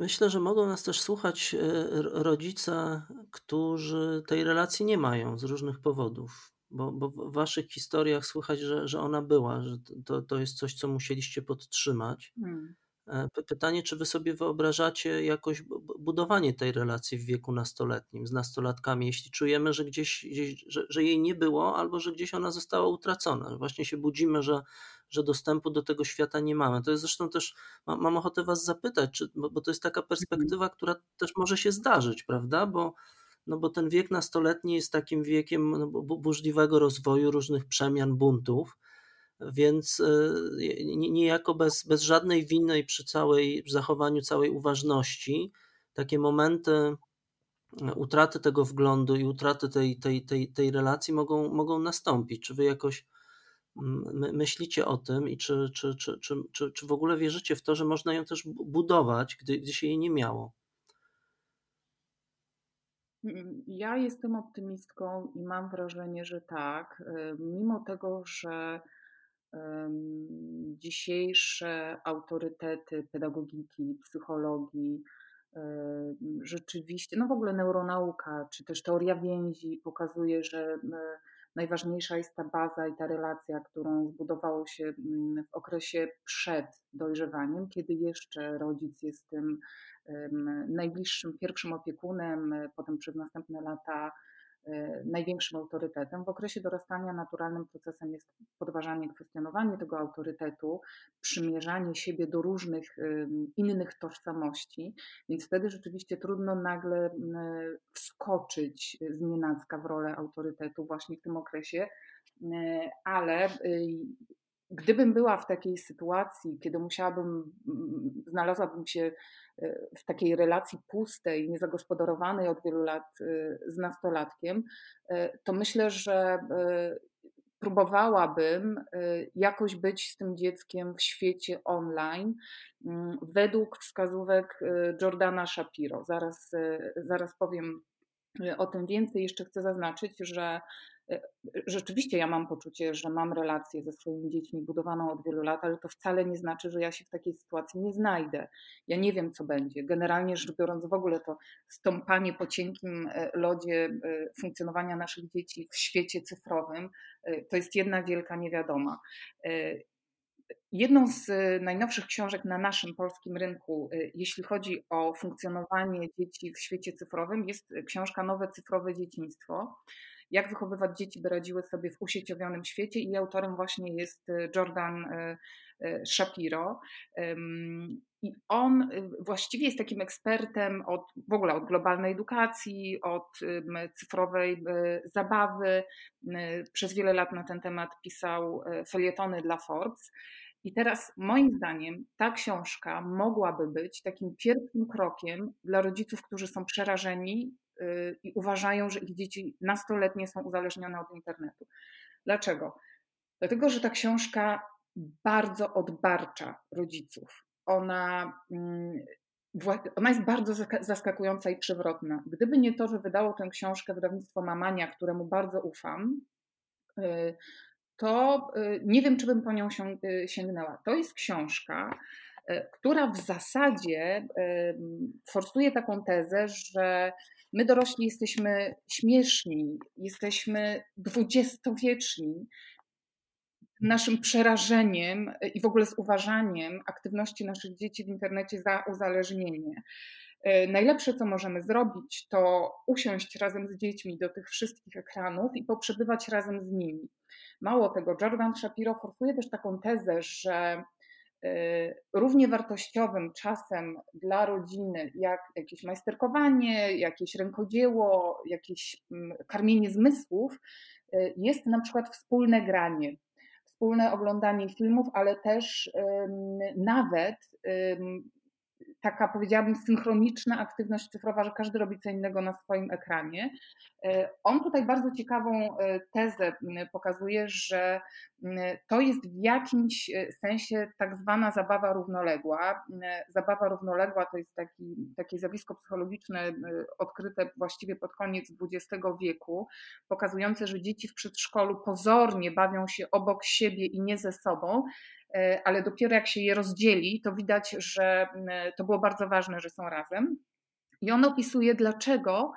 Myślę, że mogą nas też słuchać e, rodzice, którzy tej relacji nie mają z różnych powodów, bo, bo w waszych historiach słychać, że, że ona była, że to, to jest coś, co musieliście podtrzymać. Hmm. E, pytanie, czy wy sobie wyobrażacie jakoś budowanie tej relacji w wieku nastoletnim z nastolatkami, jeśli czujemy, że gdzieś, gdzieś że, że, jej nie było, albo że gdzieś ona została utracona. Właśnie się budzimy, że, że dostępu do tego świata nie mamy. To jest zresztą też, mam, ochotę was zapytać, czy, bo, to jest taka perspektywa, która też może się zdarzyć, prawda? Bo, no bo ten wiek nastoletni jest takim wiekiem no, burzliwego rozwoju, różnych przemian, buntów więc e, niejako bez, bez żadnej winy przy całej zachowaniu całej uważności, takie momenty e, utraty tego wglądu i utraty tej, tej, tej, tej relacji mogą, mogą nastąpić. Czy wy jakoś myślicie o tym i czy, czy, czy, czy, czy, czy w ogóle wierzycie w to, że można ją też budować, gdy, gdy się jej nie miało? Ja jestem optymistką i mam wrażenie, że tak. E, mimo tego, że dzisiejsze autorytety pedagogiki, psychologii, rzeczywiście, no w ogóle neuronauka, czy też teoria więzi pokazuje, że najważniejsza jest ta baza i ta relacja, którą zbudowało się w okresie przed dojrzewaniem, kiedy jeszcze rodzic jest tym najbliższym pierwszym opiekunem, potem przez następne lata największym autorytetem. W okresie dorastania naturalnym procesem jest podważanie, kwestionowanie tego autorytetu, przymierzanie siebie do różnych innych tożsamości, więc wtedy rzeczywiście trudno nagle wskoczyć z nienacka w rolę autorytetu właśnie w tym okresie, y, ale y, gdybym była w takiej sytuacji, kiedy musiałabym, znalazłabym się w takiej relacji pustej, niezagospodarowanej od wielu lat e, z nastolatkiem, e, to myślę, że próbowałabym jakoś być z tym dzieckiem w świecie online według wskazówek Jordana Shapiro. Zaraz, zaraz powiem o tym więcej. Jeszcze chcę zaznaczyć, że rzeczywiście ja mam poczucie, że mam relację ze swoimi dziećmi budowaną od wielu lat, ale to wcale nie znaczy, że ja się w takiej sytuacji nie znajdę. Ja nie wiem, co będzie. Generalnie rzecz biorąc, w ogóle to stąpanie po cienkim e, lodzie e, funkcjonowania naszych dzieci w świecie cyfrowym to jest jedna wielka niewiadoma. Jedną z najnowszych książek na naszym polskim rynku, jeśli chodzi o funkcjonowanie dzieci w świecie cyfrowym, jest książka Nowe cyfrowe dzieciństwo jak wychowywać dzieci, by radziły sobie w usieciowionym świecie i autorem właśnie jest Jordan Shapiro. I on właściwie jest takim ekspertem od w ogóle od globalnej edukacji, od cyfrowej zabawy. Przez wiele lat na ten temat pisał felietony dla Forbes. I teraz moim zdaniem ta książka mogłaby być takim pierwszym krokiem dla rodziców, którzy są przerażeni Y, i uważają, że ich dzieci nastoletnie są uzależnione od internetu. Dlaczego? Dlatego, że ta książka bardzo odbarcza rodziców. Ona, mm, ona jest bardzo zaskakująca i przewrotna. Gdyby nie to, że wydało tę książkę wydawnictwo Mamania, któremu bardzo ufam, y, to y, nie wiem, czy bym po nią sięgnęła. To jest książka, która w zasadzie forsuje taką tezę, że My dorośli jesteśmy śmieszni, jesteśmy dwudziestowieczni. Naszym przerażeniem i w ogóle z uważaniem aktywności naszych dzieci w internecie za uzależnienie. E, najlepsze, co możemy zrobić, to usiąść razem z dziećmi do tych wszystkich ekranów i poprzebywać razem z nimi. Mało tego, Jordan Shapiro forsuje też taką tezę, że e, równie wartościowym czasem dla rodziny, jak jakieś majsterkowanie, jakieś rękodzieło, jakieś mm, karmienie zmysłów, e, jest na przykład wspólne granie, wspólne oglądanie filmów, ale też nawet taka, powiedziałabym, synchroniczna aktywność cyfrowa, że każdy robi co innego na swoim ekranie. E, on tutaj bardzo ciekawą e, tezę pokazuje, że to jest w jakimś e, sensie tak zwana zabawa równoległa. Zabawa równoległa to jest taki, takie zjawisko psychologiczne odkryte właściwie pod koniec XX wieku, pokazujące, że dzieci w przedszkolu pozornie bawią się obok siebie i nie ze sobą, ale dopiero jak się je rozdzieli, to widać, że to było bardzo ważne, że są razem. I on opisuje, dlaczego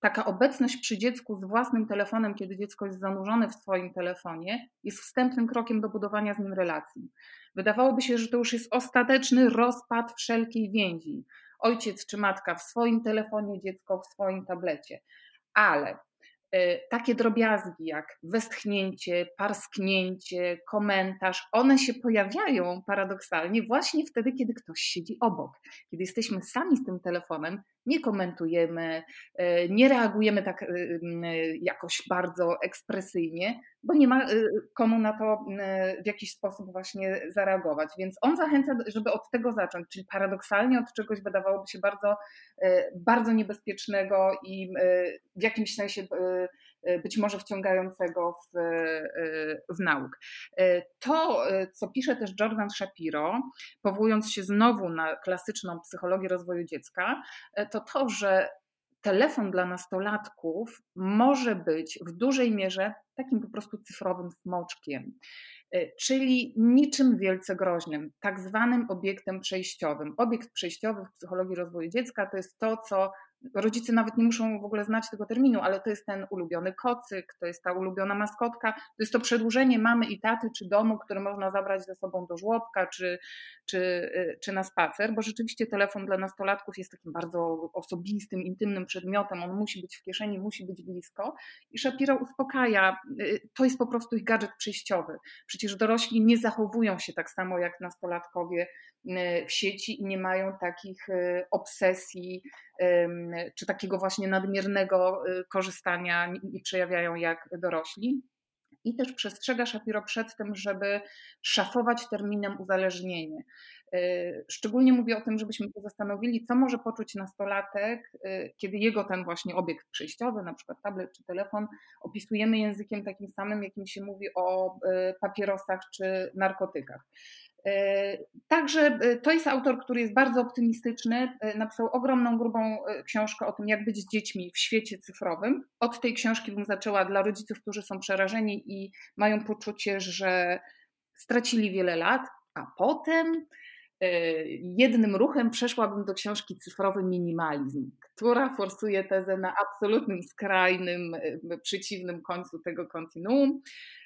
taka obecność przy dziecku z własnym telefonem, kiedy dziecko jest zanurzone w swoim telefonie, jest wstępnym krokiem do budowania z nim relacji. Wydawałoby się, że to już jest ostateczny rozpad wszelkiej więzi. Ojciec czy matka w swoim telefonie, dziecko w swoim tablecie. Ale E, takie drobiazgi jak westchnięcie, parsknięcie, komentarz, one się pojawiają paradoksalnie właśnie wtedy, kiedy ktoś siedzi obok. Kiedy jesteśmy sami z tym telefonem, nie komentujemy, e, nie reagujemy tak e, jakoś bardzo ekspresyjnie, bo nie ma komu na to w jakiś sposób właśnie zareagować. Więc on zachęca, żeby od tego zacząć, czyli paradoksalnie od czegoś wydawałoby się bardzo, bardzo niebezpiecznego i w jakimś sensie być może wciągającego w, w nauk. To, co pisze też Jordan Shapiro, powołując się znowu na klasyczną psychologię rozwoju dziecka, to to, że telefon dla nastolatków może być w dużej mierze takim po prostu cyfrowym smoczkiem, czyli niczym wielce groźnym, tak zwanym obiektem przejściowym. Obiekt przejściowy w psychologii rozwoju dziecka to jest to, co rodzice nawet nie muszą w ogóle znać tego terminu, ale to jest ten ulubiony kocyk, to jest ta ulubiona maskotka, to jest to przedłużenie mamy i taty czy domu, które można zabrać ze sobą do żłobka czy, czy, y, czy na spacer, bo rzeczywiście telefon dla nastolatków jest takim bardzo osobistym, intymnym przedmiotem, on musi być w kieszeni, musi być blisko i Shapiro uspokaja, y, to jest po prostu ich gadżet przejściowy. Przecież dorośli nie zachowują się tak samo jak nastolatkowie w sieci i nie mają takich obsesji, czy takiego właśnie nadmiernego y, korzystania i przejawiają jak dorośli. I też przestrzega Shapiro przed tym, żeby szafować terminem uzależnienie. Y, szczególnie mówię o tym, żebyśmy się zastanowili, co może poczuć nastolatek, y, kiedy jego ten właśnie obiekt przejściowy, na przykład tablet czy telefon, opisujemy językiem takim samym, jakim się mówi o papierosach czy narkotykach. E, także e, to jest autor, który jest bardzo optymistyczny. E, napisał ogromną, grubą książkę o tym, jak być z dziećmi w świecie cyfrowym. Od tej książki bym zaczęła dla rodziców, którzy są przerażeni i mają poczucie, że stracili wiele lat, a potem jednym ruchem przeszłabym do książki Cyfrowy Minimalizm, która forsuje tezę na absolutnym, skrajnym, przeciwnym końcu tego kontinuum.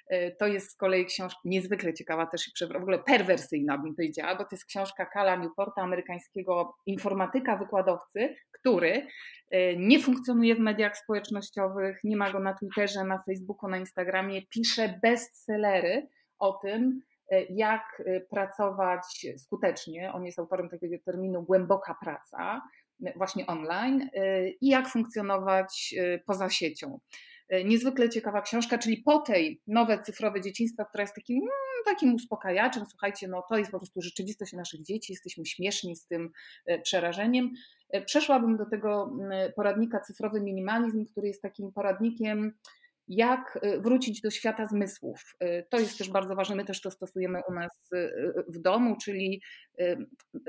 E, to jest z kolei książka niezwykle ciekawa też i w ogóle perwersyjna bym powiedziała, bo to jest książka Kala Newporta, amerykańskiego informatyka, wykładowcy, który e, nie funkcjonuje w mediach społecznościowych, nie ma go na Twitterze, na Facebooku, na Instagramie, pisze bestsellery o tym, e, jak pracować skutecznie. On jest autorem takiego terminu głęboka praca, właśnie online, i jak funkcjonować poza siecią. E, niezwykle ciekawa książka, czyli po tej nowe cyfrowe dzieciństwo, która jest takim, mm, takim uspokajaczem, słuchajcie, no to jest po prostu rzeczywistość naszych dzieci, jesteśmy śmieszni z tym e, przerażeniem. E, przeszłabym do tego mm, poradnika Cyfrowy Minimalizm, który jest takim poradnikiem, jak wrócić do świata zmysłów. To jest też bardzo ważne, my też to stosujemy u nas w domu, czyli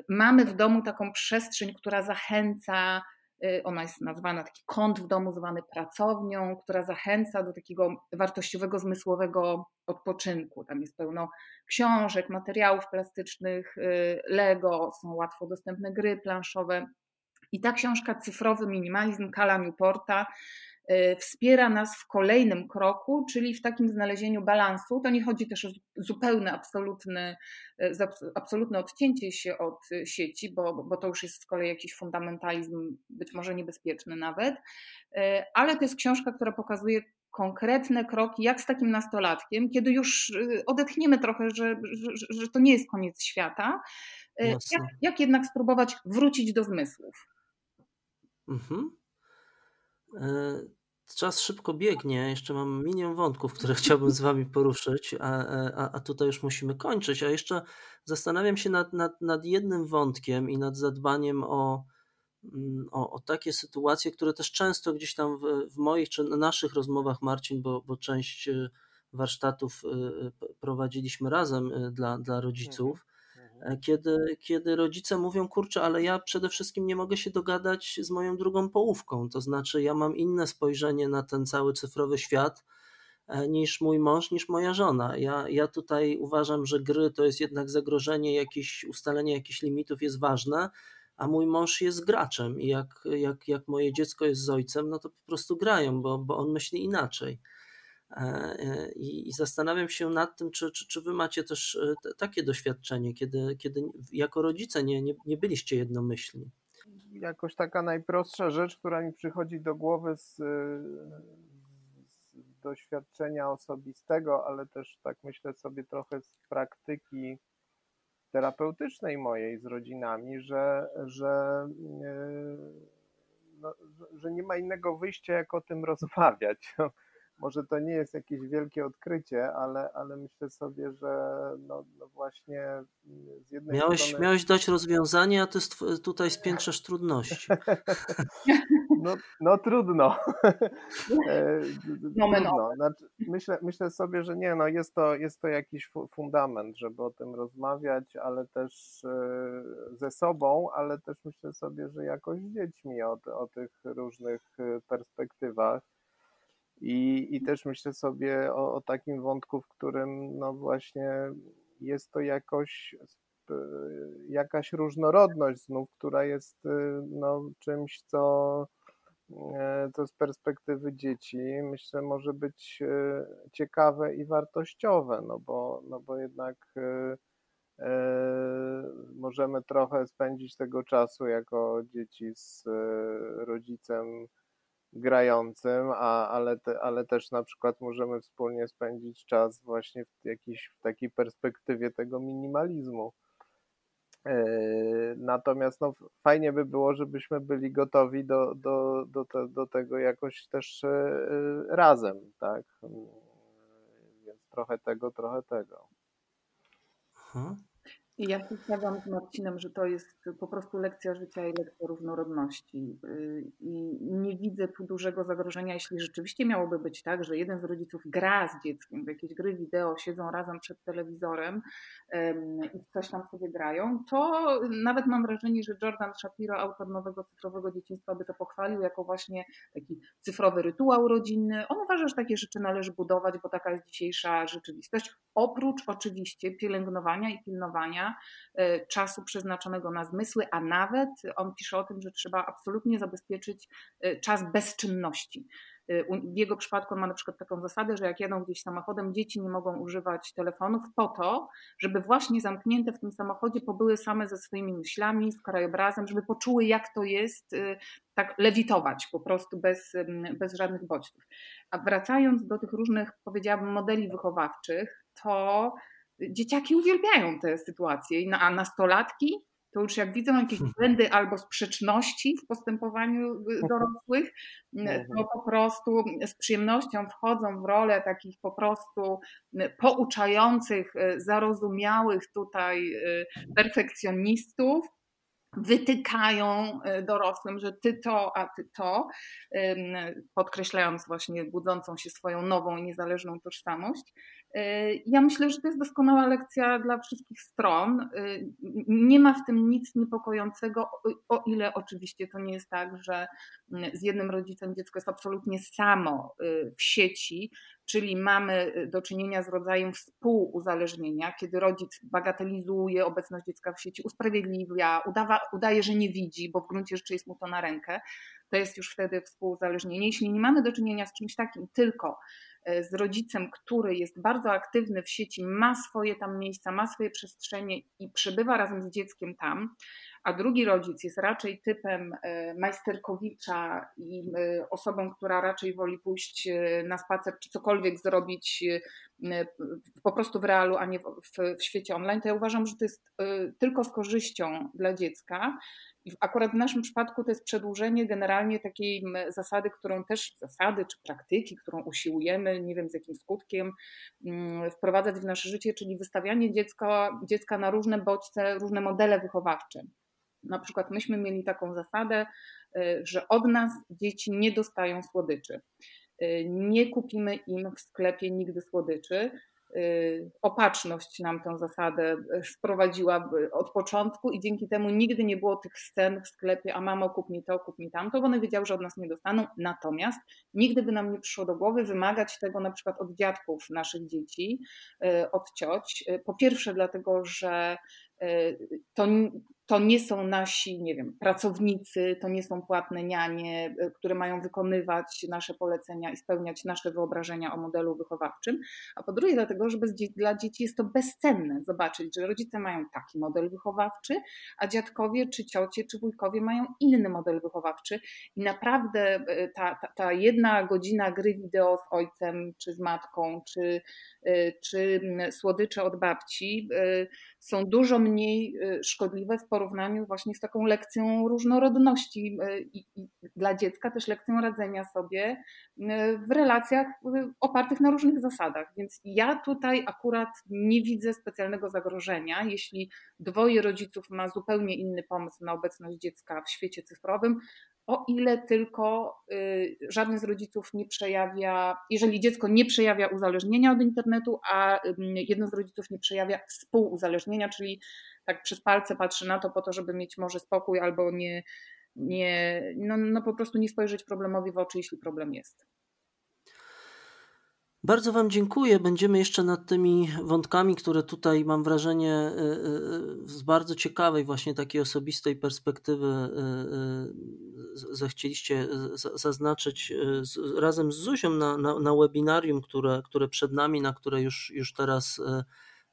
mamy w domu taką przestrzeń, która zachęca ona jest nazwana, taki kąt w domu zwany pracownią, która zachęca do takiego wartościowego, zmysłowego odpoczynku. Tam jest pełno książek, materiałów plastycznych, y, Lego, są łatwo dostępne gry planszowe. I ta książka Cyfrowy Minimalizm Kala Newporta wspiera nas w kolejnym kroku, czyli w takim znalezieniu balansu. To nie chodzi też o zupełne, absolutne, absolutne odcięcie się od sieci, bo, bo to już jest z kolei jakiś fundamentalizm, być może niebezpieczny nawet, ale to jest książka, która pokazuje konkretne kroki, jak z takim nastolatkiem, kiedy już y, odetchniemy trochę, że, że, że to nie jest koniec świata, y, jak, jak, jednak spróbować wrócić do zmysłów. Mhm. E, czas szybko biegnie, jeszcze mam milion wątków, które chciałbym z Wami poruszyć, a, a, a tutaj już musimy kończyć. A jeszcze zastanawiam się nad, nad, nad jednym wątkiem i nad zadbaniem o, Mm, o, o, takie sytuacje, które też często gdzieś tam w, w moich czy naszych rozmowach, Marcin, bo, bo część y, warsztatów y, prowadziliśmy razem dla, dla rodziców, mhm. E, kiedy, kiedy rodzice mówią, kurczę, ale ja przede wszystkim nie mogę się dogadać z moją drugą połówką, to znaczy ja mam inne spojrzenie na ten cały cyfrowy świat e, niż mój mąż, niż moja żona. Ja, ja tutaj uważam, że gry to jest jednak zagrożenie, jakieś ustalenie jakichś limitów jest ważne, a mój mąż jest graczem i jak, jak, jak moje dziecko jest z ojcem, no to po prostu grają, bo, bo on myśli inaczej. E, e, I, I, zastanawiam się nad tym, czy, czy, czy wy macie też e, takie doświadczenie, kiedy, kiedy jako rodzice nie, nie, nie byliście jednomyślni. Jakoś taka najprostsza rzecz, która mi przychodzi do głowy z, z doświadczenia osobistego, ale też tak myślę sobie trochę z praktyki terapeutycznej mojej z rodzinami, że, że, no, że nie ma innego wyjścia, jak o tym rozmawiać. Może to nie jest jakieś wielkie odkrycie, ale, ale myślę sobie, że no, no właśnie z jednej miałeś, strony... Miałeś dać rozwiązanie, a ty tutaj spiętrzasz trudności. No, no trudno. E, trudno. Znaczy, myślę, myślę sobie, że nie, no jest to, jest to jakiś fundament, żeby o tym rozmawiać, ale też e, ze sobą, ale też myślę sobie, że jakoś z dziećmi o, o tych różnych e, perspektywach. I, i też myślę sobie o, o takim wątku, w którym no właśnie jest to jakoś jakaś różnorodność znów, która jest no, czymś, co E, to z perspektywy dzieci myślę może być e, ciekawe i wartościowe, no bo, no bo jednak e, możemy trochę spędzić tego czasu jako dzieci z rodzicem grającym, a, ale, te, ale też na przykład możemy wspólnie spędzić czas właśnie w jakiejś w takiej perspektywie tego minimalizmu. Natomiast no, fajnie by było, żebyśmy byli gotowi do, do, do, te, do tego jakoś też razem, tak? Więc trochę tego, trochę tego. Aha. Ja się zgadzam z Marcinem, że to jest po prostu lekcja życia i lekcja różnorodności. Y, I nie widzę tu dużego zagrożenia, jeśli rzeczywiście miałoby być tak, że jeden z rodziców gra z dzieckiem w jakieś gry wideo, siedzą razem przed telewizorem i coś tam sobie grają, to nawet mam wrażenie, że Jordan Shapiro, autor nowego cyfrowego dzieciństwa, by to pochwalił jako właśnie taki cyfrowy rytuał rodzinny. On uważa, że takie rzeczy należy budować, bo taka jest dzisiejsza rzeczywistość. Oprócz oczywiście pielęgnowania i pilnowania E, czasu przeznaczonego na zmysły, a nawet on pisze o tym, że trzeba absolutnie zabezpieczyć e, czas bezczynności. E, w jego przypadku on ma na przykład taką zasadę, że jak jadą gdzieś samochodem, dzieci nie mogą używać telefonów po to, żeby właśnie zamknięte w tym samochodzie pobyły same ze swoimi myślami, z krajobrazem, żeby poczuły, jak to jest tak lewitować po prostu bez, bez żadnych bodźców. A wracając do tych różnych, powiedziałabym, modeli wychowawczych, to dzieciaki uwielbiają te sytuacje, a nastolatki to już jak widzą jakieś hmm. błędy albo sprzeczności w postępowaniu y, dorosłych, y, to mhm. po prostu z przyjemnością wchodzą w rolę takich po prostu y, pouczających, zarozumiałych tutaj perfekcjonistów, wytykają dorosłym, że ty to, a ty to, podkreślając właśnie budzącą się swoją nową, niezależną tożsamość. Ja myślę, że to jest doskonała lekcja dla wszystkich stron. Nie ma w tym nic niepokojącego, o ile oczywiście to nie jest tak, że z jednym rodzicem dziecko jest absolutnie samo w sieci, czyli mamy do czynienia z rodzajem współuzależnienia, kiedy rodzic bagatelizuje obecność dziecka w sieci, usprawiedliwia, udawa, udaje, że nie widzi, bo w gruncie rzeczy jest mu to na rękę. To jest już wtedy współuzależnienie. Jeśli nie mamy do czynienia z czymś takim, tylko z rodzicem, który jest bardzo aktywny w sieci, ma swoje tam miejsca, ma swoje przestrzenie i przebywa razem z dzieckiem tam, a drugi rodzic jest raczej typem e, majsterkowicza i e, osobą, która raczej woli pójść na spacer czy cokolwiek zrobić po prostu w realu, a nie w, w, świecie online, to ja uważam, że to jest tylko z korzyścią dla dziecka akurat w naszym przypadku to jest przedłużenie generalnie takiej zasady, którą też, zasady czy praktyki, którą usiłujemy, nie wiem z jakim skutkiem, wprowadzać w nasze życie, czyli wystawianie dziecka, dziecka na różne bodźce, różne modele wychowawcze. Na przykład myśmy mieli taką zasadę, y, że od nas dzieci nie dostają słodyczy. Y, nie kupimy im w sklepie nigdy słodyczy, Y, opatrzność nam tę zasadę wprowadziła od początku i dzięki temu nigdy nie było tych scen w sklepie, a mamo kup mi to, kup mi tamto, bo one wiedziały, że od nas nie dostaną. Natomiast nigdy by nam nie przyszło do głowy wymagać tego na przykład od dziadków naszych dzieci, od cioć. Po pierwsze dlatego, że to, to nie są nasi, nie wiem, pracownicy, to nie są płatne nianie, e, które mają wykonywać nasze polecenia i spełniać nasze wyobrażenia o modelu wychowawczym, a po drugie dlatego, że bez, dla dzieci jest to bezcenne zobaczyć, że rodzice mają taki model wychowawczy, a dziadkowie, czy ciocie, czy wujkowie mają inny model wychowawczy i naprawdę e, ta, ta, ta jedna godzina gry wideo z ojcem, czy z matką, czy, e, czy słodycze od babci są dużo mniej szkodliwe w porównaniu właśnie z taką lekcją różnorodności e, i, i dla dziecka też lekcją radzenia sobie e, w relacjach e, opartych na różnych zasadach. Więc ja tutaj akurat nie widzę specjalnego zagrożenia, jeśli dwoje rodziców ma zupełnie inny pomysł na obecność dziecka w świecie cyfrowym, o ile tylko żaden z rodziców nie przejawia, jeżeli dziecko nie przejawia uzależnienia od internetu, a jeden z rodziców nie przejawia współuzależnienia, czyli tak przez palce patrzy na to po to, żeby mieć może spokój albo nie, nie no, no po prostu nie spojrzeć problemowi w oczy, jeśli problem jest. Bardzo Wam dziękuję. Będziemy jeszcze nad tymi wątkami, które tutaj mam wrażenie y, y, z bardzo ciekawej, właśnie takiej osobistej perspektywy y, zechcieliście zaznaczyć razem z Zuzią na, na, na webinarium, które, które przed nami, na które już, już teraz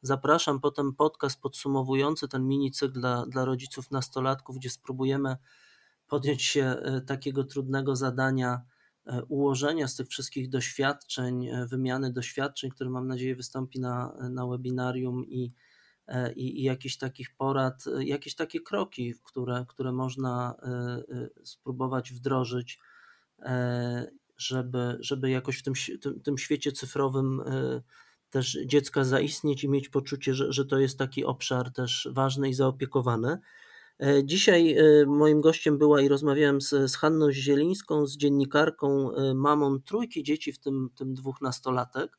Zapraszam potem podcast podsumowujący ten mini cykl dla, dla rodziców nastolatków, gdzie spróbujemy podjąć się takiego trudnego zadania ułożenia z tych wszystkich doświadczeń, e, wymiany doświadczeń, które mam nadzieję wystąpi na, na webinarium i, i, i jakichś takich porad, jakieś takie kroki, które, które można spróbować wdrożyć, żeby, żeby jakoś w tym, tym, tym świecie cyfrowym też dziecka zaistnieć i mieć poczucie, że, że to jest taki obszar też ważny i zaopiekowany. E, dzisiaj e, moim gościem była i rozmawiałem z, z Hanną Zielińską, z dziennikarką, e, mamą trójki dzieci, w tym, tym dwóch nastolatek,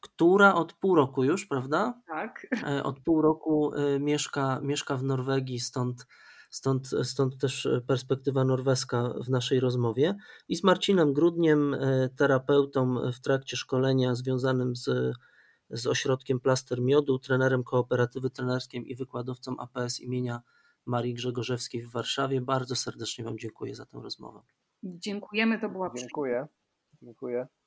która od pół roku już, prawda? Tak. Od pół roku mieszka, mieszka w Norwegii, stąd Stąd, stąd też perspektywa norweska w naszej rozmowie. I z Marcinem Grudniem, terapeutą w trakcie szkolenia związanym z, z ośrodkiem Plaster Miodu, trenerem kooperatywy trenerskim i wykładowcą APS imienia Marii Grzegorzewskiej w Warszawie. Bardzo serdecznie Wam dziękuję za tę rozmowę. Dziękujemy, to była Dziękuję. Dziękuję.